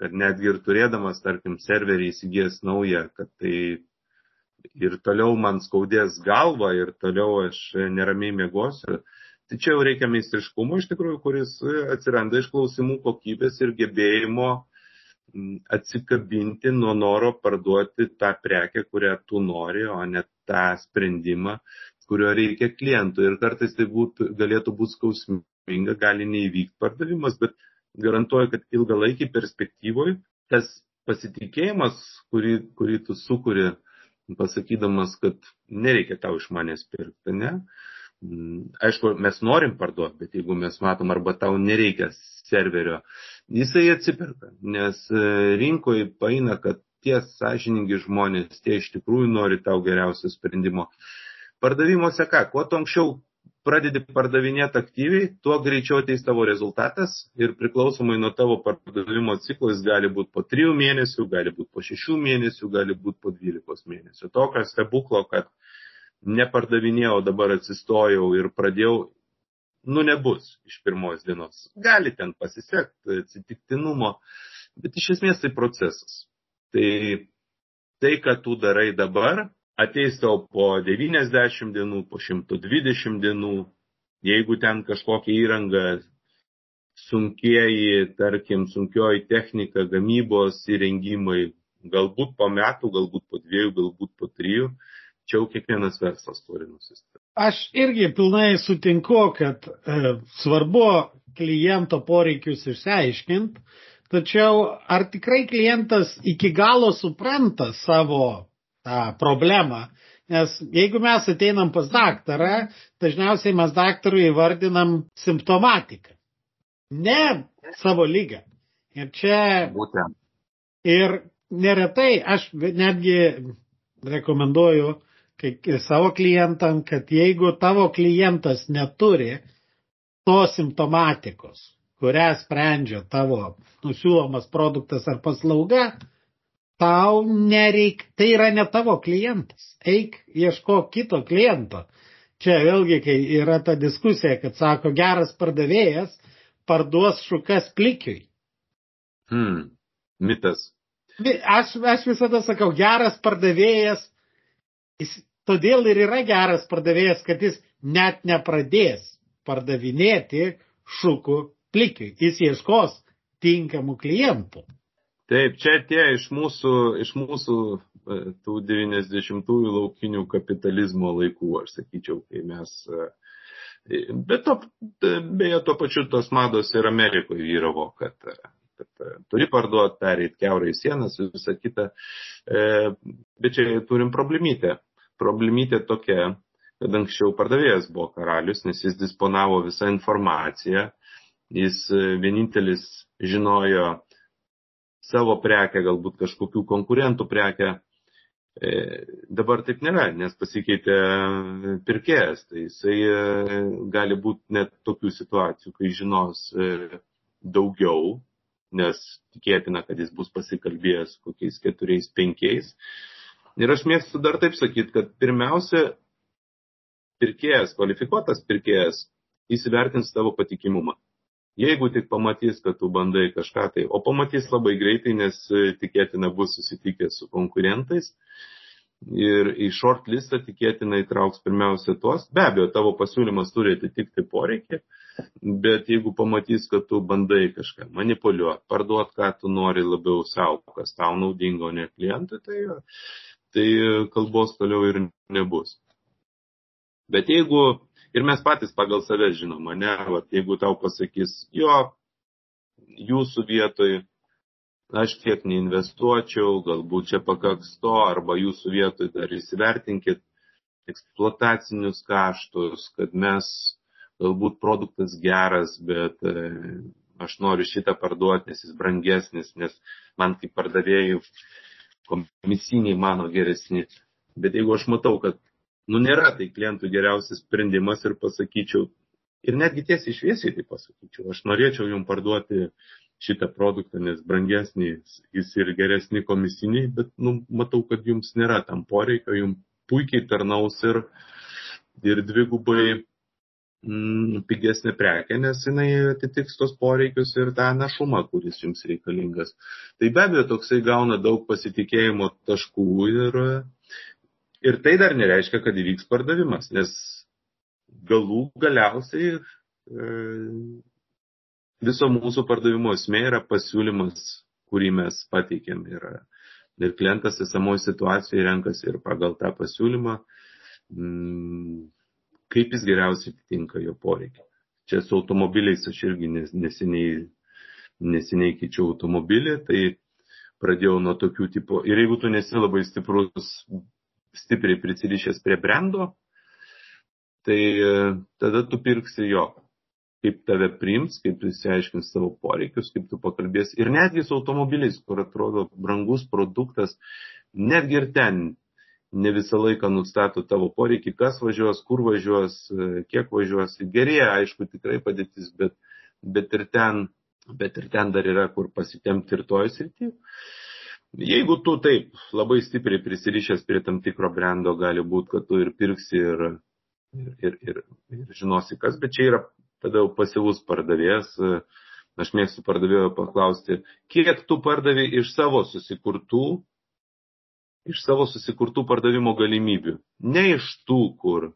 kad netgi ir turėdamas, tarkim, serverį įsigijęs naują, kad tai ir toliau man skaudės galva ir toliau aš neramiai mėgosiu. Tai čia jau reikia meistriškumo iš tikrųjų, kuris atsiranda iš klausimų kokybės ir gebėjimo atsikabinti nuo noro parduoti tą prekę, kurią tu nori, o ne tą sprendimą, kurio reikia klientui. Ir kartais tai būt, galėtų būti skausminga, gali neįvykti pardavimas, bet garantuoju, kad ilgalaikį perspektyvoje tas pasitikėjimas, kurį, kurį tu sukuri, pasakydamas, kad nereikia tau iš manęs pirkti, ne? Mm, aišku, mes norim parduoti, bet jeigu mes matom, arba tau nereikia serverio, jisai atsiperka, nes e, rinkoje paina, kad tie sąžiningi žmonės, tie iš tikrųjų nori tau geriausio sprendimo. Pardavimuose ką, kuo tu anksčiau pradedi pardavinėti aktyviai, tuo greičiau ateis tavo rezultatas ir priklausomai nuo tavo pardavimo ciklo jis gali būti po 3 mėnesių, gali būti po 6 mėnesių, gali būti po 12 mėnesių. Tokio stebuklo, kad nepardavinėjau, dabar atsistojau ir pradėjau, nu nebus iš pirmos dienos. Gali ten pasisekti atsitiktinumo, bet iš esmės tai procesas. Tai tai, ką tu darai dabar, ateis tau po 90 dienų, po 120 dienų, jeigu ten kažkokia įranga, sunkieji, tarkim, sunkioji technika, gamybos įrengimai, galbūt po metų, galbūt po dviejų, galbūt po trijų, čia jau kiekvienas verslas turi nusistati. Aš irgi pilnai sutinku, kad e, svarbu kliento poreikius išsiaiškinti, tačiau ar tikrai klientas iki galo supranta savo tą problemą. Nes jeigu mes ateinam pas daktarą, dažniausiai mes daktarui įvardinam simptomatiką, ne savo lygą. Ir čia. Būtent. Ir neretai aš netgi rekomenduoju kai, savo klientam, kad jeigu tavo klientas neturi tos simptomatikos, kurią sprendžia tavo nusiūlomas produktas ar paslauga, tau nereik, tai yra ne tavo klientas. Eik, ieško kito kliento. Čia vėlgi, kai yra ta diskusija, kad sako, geras pardavėjas parduos šukas plikiui. Hmm, mitas. Aš, aš visada sakau, geras pardavėjas, jis todėl ir yra geras pardavėjas, kad jis net nepradės pardavinėti šukų plikiui. Jis ieškos tinkamų klientų. Taip, čia tie iš mūsų, iš mūsų e, tų 90-ųjų laukinių kapitalizmo laikų, aš sakyčiau, kai mes. E, bet to, beje, tuo pačiu tos mados ir Amerikoje vyravo, kad, kad e, turi parduoti, pereiti keurai sienas ir visą kitą. Bet čia turim problemytę. Problemytė tokia, kad anksčiau pardavėjas buvo karalius, nes jis disponavo visą informaciją, jis vienintelis žinojo savo prekę, galbūt kažkokių konkurentų prekę. E, dabar taip nėra, nes pasikeitė pirkėjas, tai jisai e, gali būti net tokių situacijų, kai žinos e, daugiau, nes tikėtina, kad jis bus pasikalbėjęs kokiais keturiais, penkiais. Ir aš mėgstu dar taip sakyti, kad pirmiausia, pirkėjas, kvalifikuotas pirkėjas įsivertins tavo patikimumą. Jeigu tik pamatys, kad tu bandai kažką tai, o pamatys labai greitai, nes e, tikėtina bus susitikęs su konkurentais ir į shortlistą tikėtina įtrauks pirmiausia tuos. Be abejo, tavo pasiūlymas turi atitikti poreikį, bet jeigu pamatys, kad tu bandai kažką manipuliuoti, parduot, ką tu nori labiau savo, kas tau naudinga, o ne klientui, tai, tai kalbos toliau ir nebus. Bet jeigu Ir mes patys pagal save žinom, ne, Vat, jeigu tau pasakys, jo, jūsų vietoj aš tiek neinvestuočiau, galbūt čia pakaks to, arba jūsų vietoj dar įsivertinkit eksploatacinius kaštus, kad mes galbūt produktas geras, bet e, aš noriu šitą parduoti, nes jis brangesnis, nes man kaip pardavėjų komisiniai mano geresni. Bet jeigu aš matau, kad nu nėra tai klientų geriausias sprendimas ir pasakyčiau, ir netgi tiesiai šviesiai tai pasakyčiau, aš norėčiau jums parduoti šitą produktą, nes brangesnis jis ir geresni komisiniai, bet nu, matau, kad jums nėra tam poreikio, jums puikiai tarnaus ir, ir dvigubai mm, pigesnė prekė, nes jinai atitiks tos poreikius ir tą našumą, kuris jums reikalingas. Tai be abejo, toksai gauna daug pasitikėjimo taškų ir, ir tai dar nereiškia, kad įvyks pardavimas, nes galų galiausiai e, viso mūsų pardavimo esmė yra pasiūlymas, kurį mes pateikėm. Ir, ir klientas esamoje situacijoje renkasi ir pagal tą pasiūlymą, mm, kaip jis geriausiai atitinka jo poreikį. Čia su automobiliais aš irgi neseniai, neseniai keičiau automobilį, tai pradėjau nuo tokių tipo. Ir jeigu tu nesi labai stiprus, stipriai prisirišęs prie brendo, tai e, tada tu pirksi jo kaip tave priims, kaip įsiaiškins savo poreikius, kaip tu pakalbės. Ir netgi su automobiliais, kur atrodo brangus produktas, netgi ir ten ne visą laiką nustato tavo poreikį, kas važiuos, kur važiuos, kiek važiuos. Gerėja, aišku, tikrai padėtis, bet, bet, ir ten, bet ir ten dar yra kur pasitemti ir toje srityje. Jeigu tu taip labai stipriai prisirišęs prie tam tikro brendo, gali būti, kad tu ir pirksi ir, ir, ir, ir, ir žinosi kas, bet čia yra tada jau pasivus pardavėjas, aš mėgstu pardavėjo paklausti, kiek tu pardavi iš savo susikurtų, iš savo susikurtų pardavimo galimybių. Ne iš tų, kur,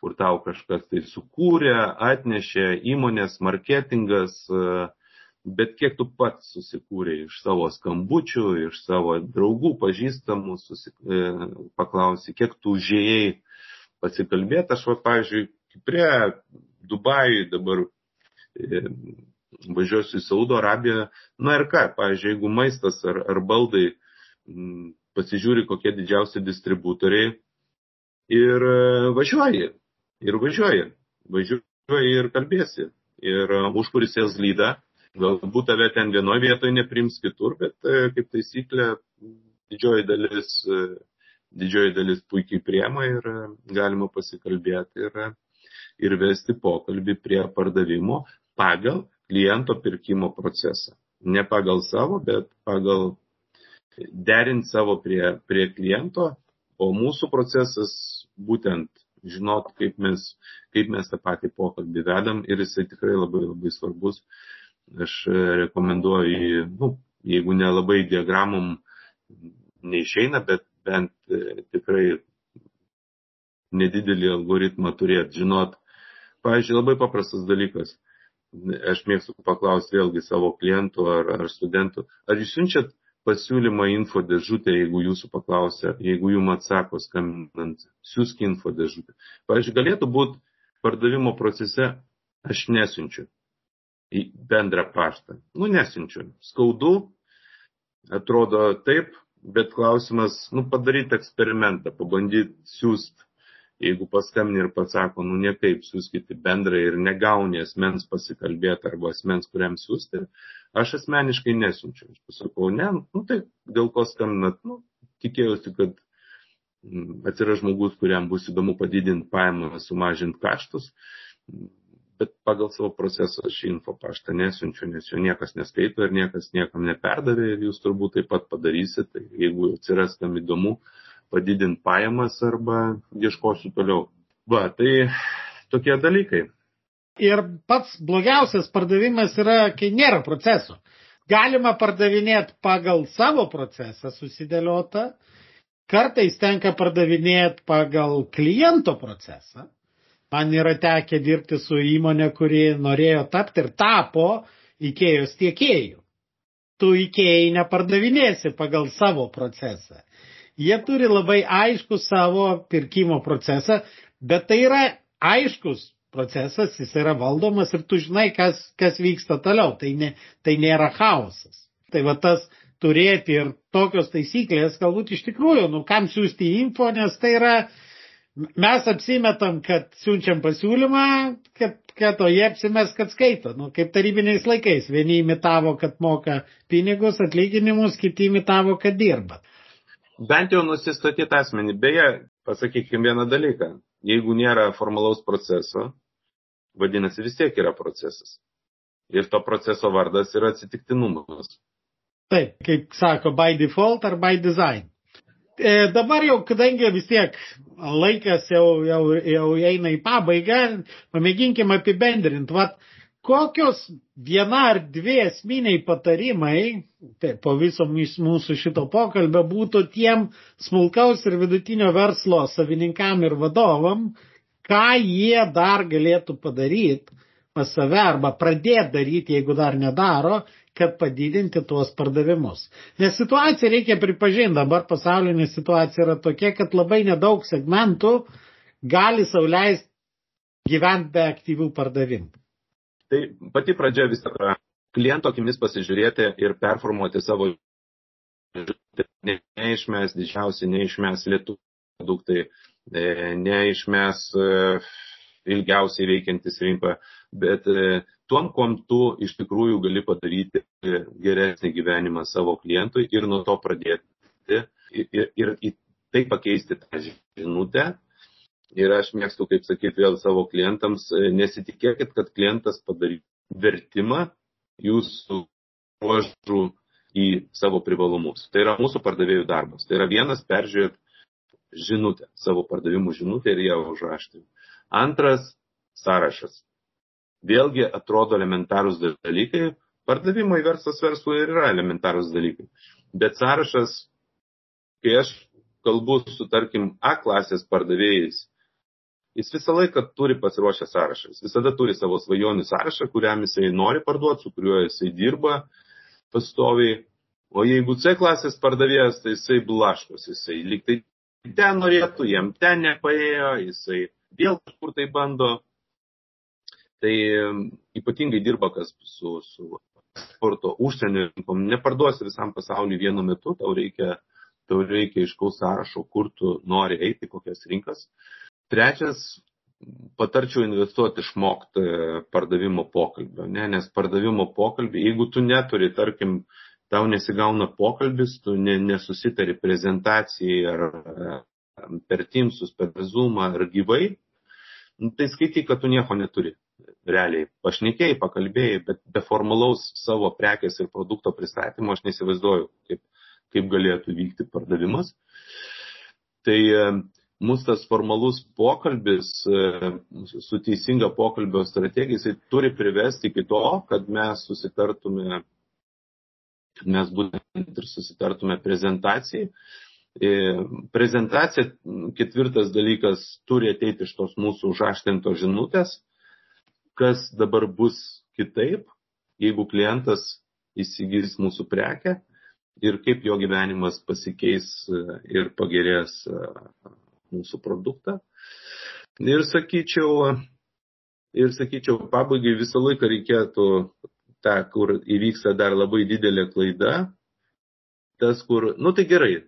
kur tau kažkas tai sukūrė, atnešė įmonės, marketingas, bet kiek tu pats susikūrė iš savo skambučių, iš savo draugų, pažįstamų, susik... E, paklausi, kiek tu užėjai pasikalbėti. Aš, va, pavyzdžiui, prie Dubajui, dabar e, važiuosiu į Saudo Arabiją. Na ir ką, pavyzdžiui, jeigu maistas ar, ar baldai m, pasižiūri, kokie didžiausi distributoriai ir e, važiuoji, ir važiuoji, važiuoji ir kalbėsi. Ir uh, užkurisės lyda, galbūt tave ten vienoje vietoje neprims kitur, bet uh, kaip taisyklė didžioji dalis, uh, didžioji dalis puikiai priema ir galima pasikalbėti. Ir, ir vesti pokalbį prie pardavimo pagal kliento pirkimo procesą. Ne pagal savo, bet pagal derinti savo prie, prie kliento, o mūsų procesas būtent žinot, kaip mes, kaip mes tą patį pokalbį vedam ir jisai tikrai labai labai svarbus. Aš rekomenduoju, nu, jeigu nelabai diagramom neišeina, bet bent e, tikrai nedidelį algoritmą turėti, žinot, Pavyzdžiui, labai paprastas dalykas. Aš mėgstu paklausti vėlgi savo klientų ar, ar studentų, ar jūs siunčiat pasiūlymą info dėžutę, jeigu jūsų paklausia, jeigu jums atsako skambinant, siūsk info dėžutę. Pavyzdžiui, galėtų būti pardavimo procese, aš nesinčiu į bendrą paštą. Nu, nesinčiu. Skaudu, atrodo taip, bet klausimas, nu, padaryti eksperimentą, pabandyti siūsti jeigu paskambini ir pasako, nu niekaip siūskite bendrai ir negauni asmens pasikalbėti arba asmens, kuriam siūsti, aš asmeniškai nesunčiu. Aš pasakau, ne, nu tai dėl ko skambinat, nu, tikėjausi, kad mm, atsiras žmogus, kuriam bus įdomu padidinti pajamą, sumažinti kaštus, bet pagal savo procesą aš info paštą nesunčiu, nes jo niekas neskaito ir niekas niekam neperdavė ir jūs turbūt taip pat padarysite, tai jeigu atsiras tam įdomu, padidinti pajamas arba ieškosiu toliau. Va, tai tokie dalykai. Ir pats blogiausias pardavimas yra, kai nėra proceso. Galima pardavinėti pagal savo procesą susidėliotą, kartais tenka pardavinėti pagal kliento procesą. Man yra tekę dirbti su įmonė, kuri norėjo tapti ir tapo įkėjos tiekėjų. Tu įkėjai nepardavinėsi pagal savo procesą. Jie turi labai aišku savo pirkimo procesą, bet tai yra aiškus procesas, jis yra valdomas ir tu žinai, kas, kas vyksta toliau. Tai, ne, tai nėra chaosas. Tai va tas turėti ir tokios taisyklės, galbūt iš tikrųjų, nu kam siūsti info, nes tai yra, mes apsimetam, kad siunčiam pasiūlymą, kad, kad o jie apsimes, kad skaito. Nu, kaip tarybiniais laikais. Vieni imitavo, kad moka pinigus, atlyginimus, kiti imitavo, kad dirba. Bent jau nusistatyti asmenį. Beje, pasakykime vieną dalyką. Jeigu nėra formalaus proceso, vadinasi vis tiek yra procesas. Ir to proceso vardas yra atsitiktinumas. Taip, kaip sako, by default ar by design. E, dabar jau, kadangi vis tiek laikas jau, jau, jau eina į pabaigą, pamėginkime apibendrinti. Vat, kokios viena ar dvi esminiai patarimai, tai po viso mūsų šito pokalbio, būtų tiem smulkaus ir vidutinio verslo savininkam ir vadovam, ką jie dar galėtų padaryti pas save arba pradėti daryti, jeigu dar nedaro, kad padidinti tuos pardavimus. Nes situacija reikia pripažinti, dabar pasaulinė situacija yra tokia, kad labai nedaug segmentų gali sauliaisti gyventi be aktyvių pardavimų. Tai pati pradžia vis tik yra kliento akimis pasižiūrėti ir performuoti savo neišmės didžiausi, neišmės lietų produktai, e, neišmės e, ilgiausiai veikiantis rinkoje, bet e, tuom, kom tu iš tikrųjų gali padaryti geresnį gyvenimą savo klientui ir nuo to pradėti ir, ir, ir tai pakeisti tą žinutę. Ir aš mėgstu, kaip sakyti, vėl savo klientams, e, nesitikėkit, kad klientas padarys vertimą jūsų ruožų į savo privalumus. Tai yra mūsų pardavėjų darbas. Tai yra vienas peržiūrėti žinutę, savo pardavimų žinutę ir ją užrašti. Antras sąrašas. Vėlgi atrodo elementarūs dalykai. Pardavimai verslas verslui yra elementarūs dalykai. Bet sąrašas, kai aš kalbu su, tarkim, A klasės pardavėjais, jis visą laiką turi pasiruošę sąrašą. Jis visada turi savo svajonių sąrašą, kuriam jisai nori parduoti, su kuriuo jisai dirba pastoviai. O jeigu C klasės pardavėjas, tai jisai blaškos, jisai lyg tai ten norėtų, jam ten nepaėjo, jisai vėl kažkur tai bando. Tai ypatingai dirba kas su, su sporto užsienio. Neparduosi visam pasauliu vienu metu, tau reikia, tau reikia iškaus sąrašo, kur tu nori eiti, kokias rinkas. Trečias, patarčiau investuoti išmokti pardavimo pokalbio, ne? nes pardavimo pokalbį, jeigu tu neturi, tarkim, tau nesigauna pokalbis, tu ne, nesusitari prezentacijai ar per Teamsus, per Zoomą ar gyvai, nu, tai skaityk, kad tu nieko neturi. Realiai, pašnekėjai, pakalbėjai, bet be formalaus savo prekės ir produkto pristatymo aš nesivaizduoju, kaip, kaip galėtų vykti pardavimas. Tai e, mūsų tas formalus pokalbis e, su teisinga pokalbio strategija, jisai turi privesti iki to, kad mes susitartume, mes būtent ir susitartume prezentacijai, prezentacija, ketvirtas dalykas, turi ateiti iš tos mūsų užaštintos žinutės, kas dabar bus kitaip, jeigu klientas įsigys mūsų prekę ir kaip jo gyvenimas pasikeis e, ir pagerės e, mūsų produktą. Ir sakyčiau, ir sakyčiau, pabaigai visą laiką reikėtų tą, kur įvyksta dar labai didelė klaida, tas, kur, nu tai gerai,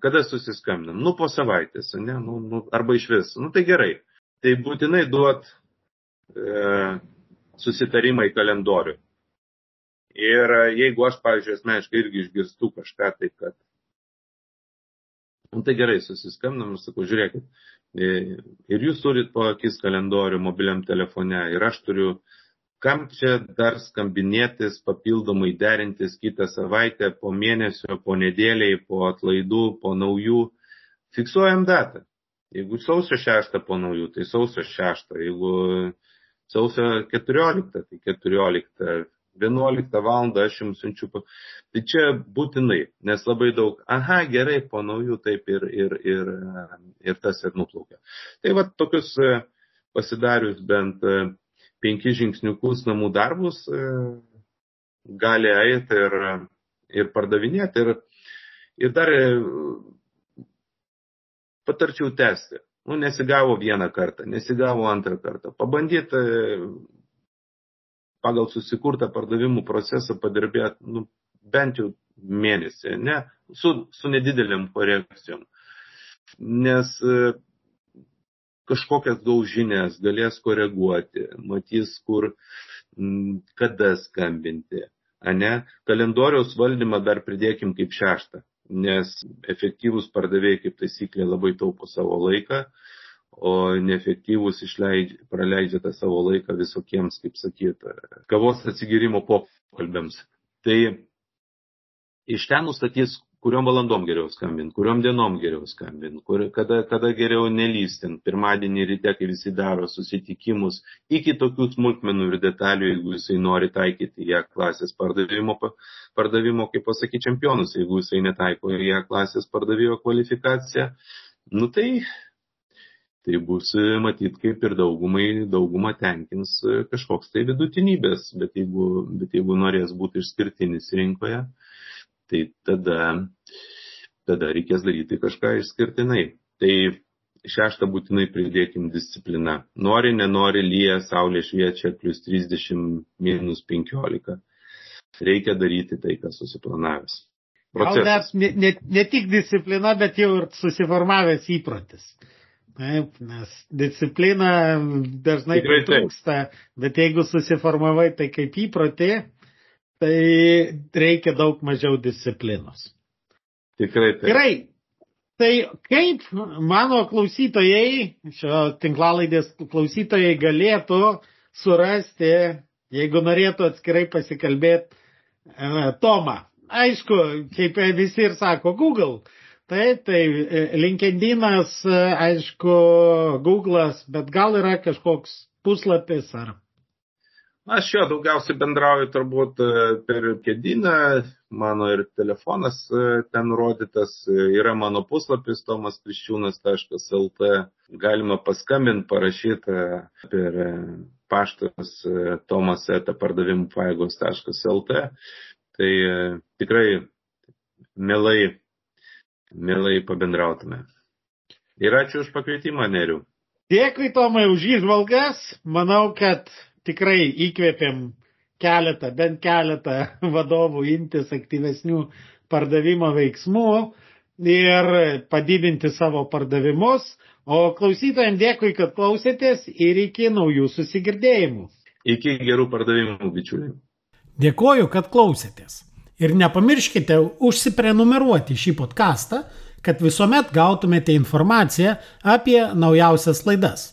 Kada susiskambinam? Nu, po savaitės, ne? Nu, nu, arba iš vis. Nu, tai gerai. Tai būtinai duot e, susitarimą į kalendorių. Ir e, jeigu aš, pavyzdžiui, asmeniškai irgi išgirstu kažką, tai kad. Nu, tai gerai, susiskambinam ir sakau, žiūrėkit, e, ir jūs turit po akis kalendorių mobiliam telefone, ir aš turiu kam čia dar skambinėtis, papildomai derintis kitą savaitę, po mėnesio, po nedėliai, po atlaidų, po naujų. Fiksuojam datą. Jeigu sausio 6 po naujų, tai sausio 6. Jeigu sausio 14, tai 14. 11 val. aš jums siunčiu. Tai čia būtinai, nes labai daug, aha, gerai, po naujų taip ir, ir, ir, ir tas ir nuplaukia. Tai va tokius pasidarius bent penkis žingsniukus namų darbus e, gali eiti ir, ir pardavinėti. Ir, ir dar e, patarčiau tęsti. Nu, nesigavo vieną kartą, nesigavo antrą kartą. Pabandyti e, pagal susikurtą pardavimų procesą padirbėti nu, bent jau mėnesį, ne, su, su nedideliam korekcijom. Nes kažkokias gaus žinias, galės koreguoti, matys, kur, kada skambinti. Ane? Kalendoriaus valdymą dar pridėkim kaip šeštą, nes efektyvūs pardavėjai kaip taisyklė labai taupo savo laiką, o neefektyvus išleidžia, praleidžia tą savo laiką visokiems, kaip sakyt, kavos atsigirimo pokalbėms. Tai iš ten nustatys, kuriuom valandom geriau skambinti, kuriuom dienom geriau skambinti, kur, kada, kada geriau nelystinti, pirmadienį ryte, kai visi daro susitikimus, iki tokių smulkmenų ir detalių, jeigu jisai nori taikyti ją klasės pardavimo, pardavimo kaip pasakyti, čempionus, jeigu jisai netaiko ją klasės pardavėjo kvalifikaciją, nu tai, tai bus matyt kaip ir daugumai, daugumą tenkins kažkoks tai vidutinybės, bet jeigu, bet jeigu norės būti išskirtinis rinkoje, tai tada, tada reikės daryti kažką išskirtinai. Tai šeštą būtinai pridėkim discipliną. Nori, nenori, lyja, saulė šviečia, plus 30, minus 15. Reikia daryti tai, kas susiplanavęs. Procesas. Gal net ne, ne, tik disciplina, bet jau ir susiformavęs įprotis. Taip, nes disciplina dažnai trūksta, bet jeigu susiformavai tai kaip įprotį, tai reikia daug mažiau disciplinos. Tikrai taip. Gerai. Tai kaip mano klausytojai, šio tinklalaidės klausytojai galėtų surasti, jeigu norėtų atskirai pasikalbėti, e, Tomą. Aišku, kaip visi ir sako, Google. Taip, tai e, LinkedInas, e, aišku, Google'as, bet gal yra kažkoks puslapis ar Aš jo daugiausiai bendrauju turbūt e, per kėdynę, mano ir telefonas e, ten rodytas, e, yra mano puslapis tomaskriščiūnas.lt, galima paskambinti, parašyti per paštas paėgos.lt. Tai tikrai mielai, mielai pabendrautume. Ir ačiū už pakvietimą, Neriu. Dėkui, Tomai, už įžvalgas. Manau, kad tikrai įkvėpėm keletą, bent keletą vadovų imtis aktyvesnių pardavimo veiksmų ir padidinti savo pardavimus. O klausytojams dėkui, kad klausėtės ir iki naujų susigirdėjimų. Iki gerų pardavimų, bičiuliai. Dėkoju, kad klausėtės. Ir nepamirškite užsiprenumeruoti šį podcastą, kad visuomet gautumėte informaciją apie naujausias laidas.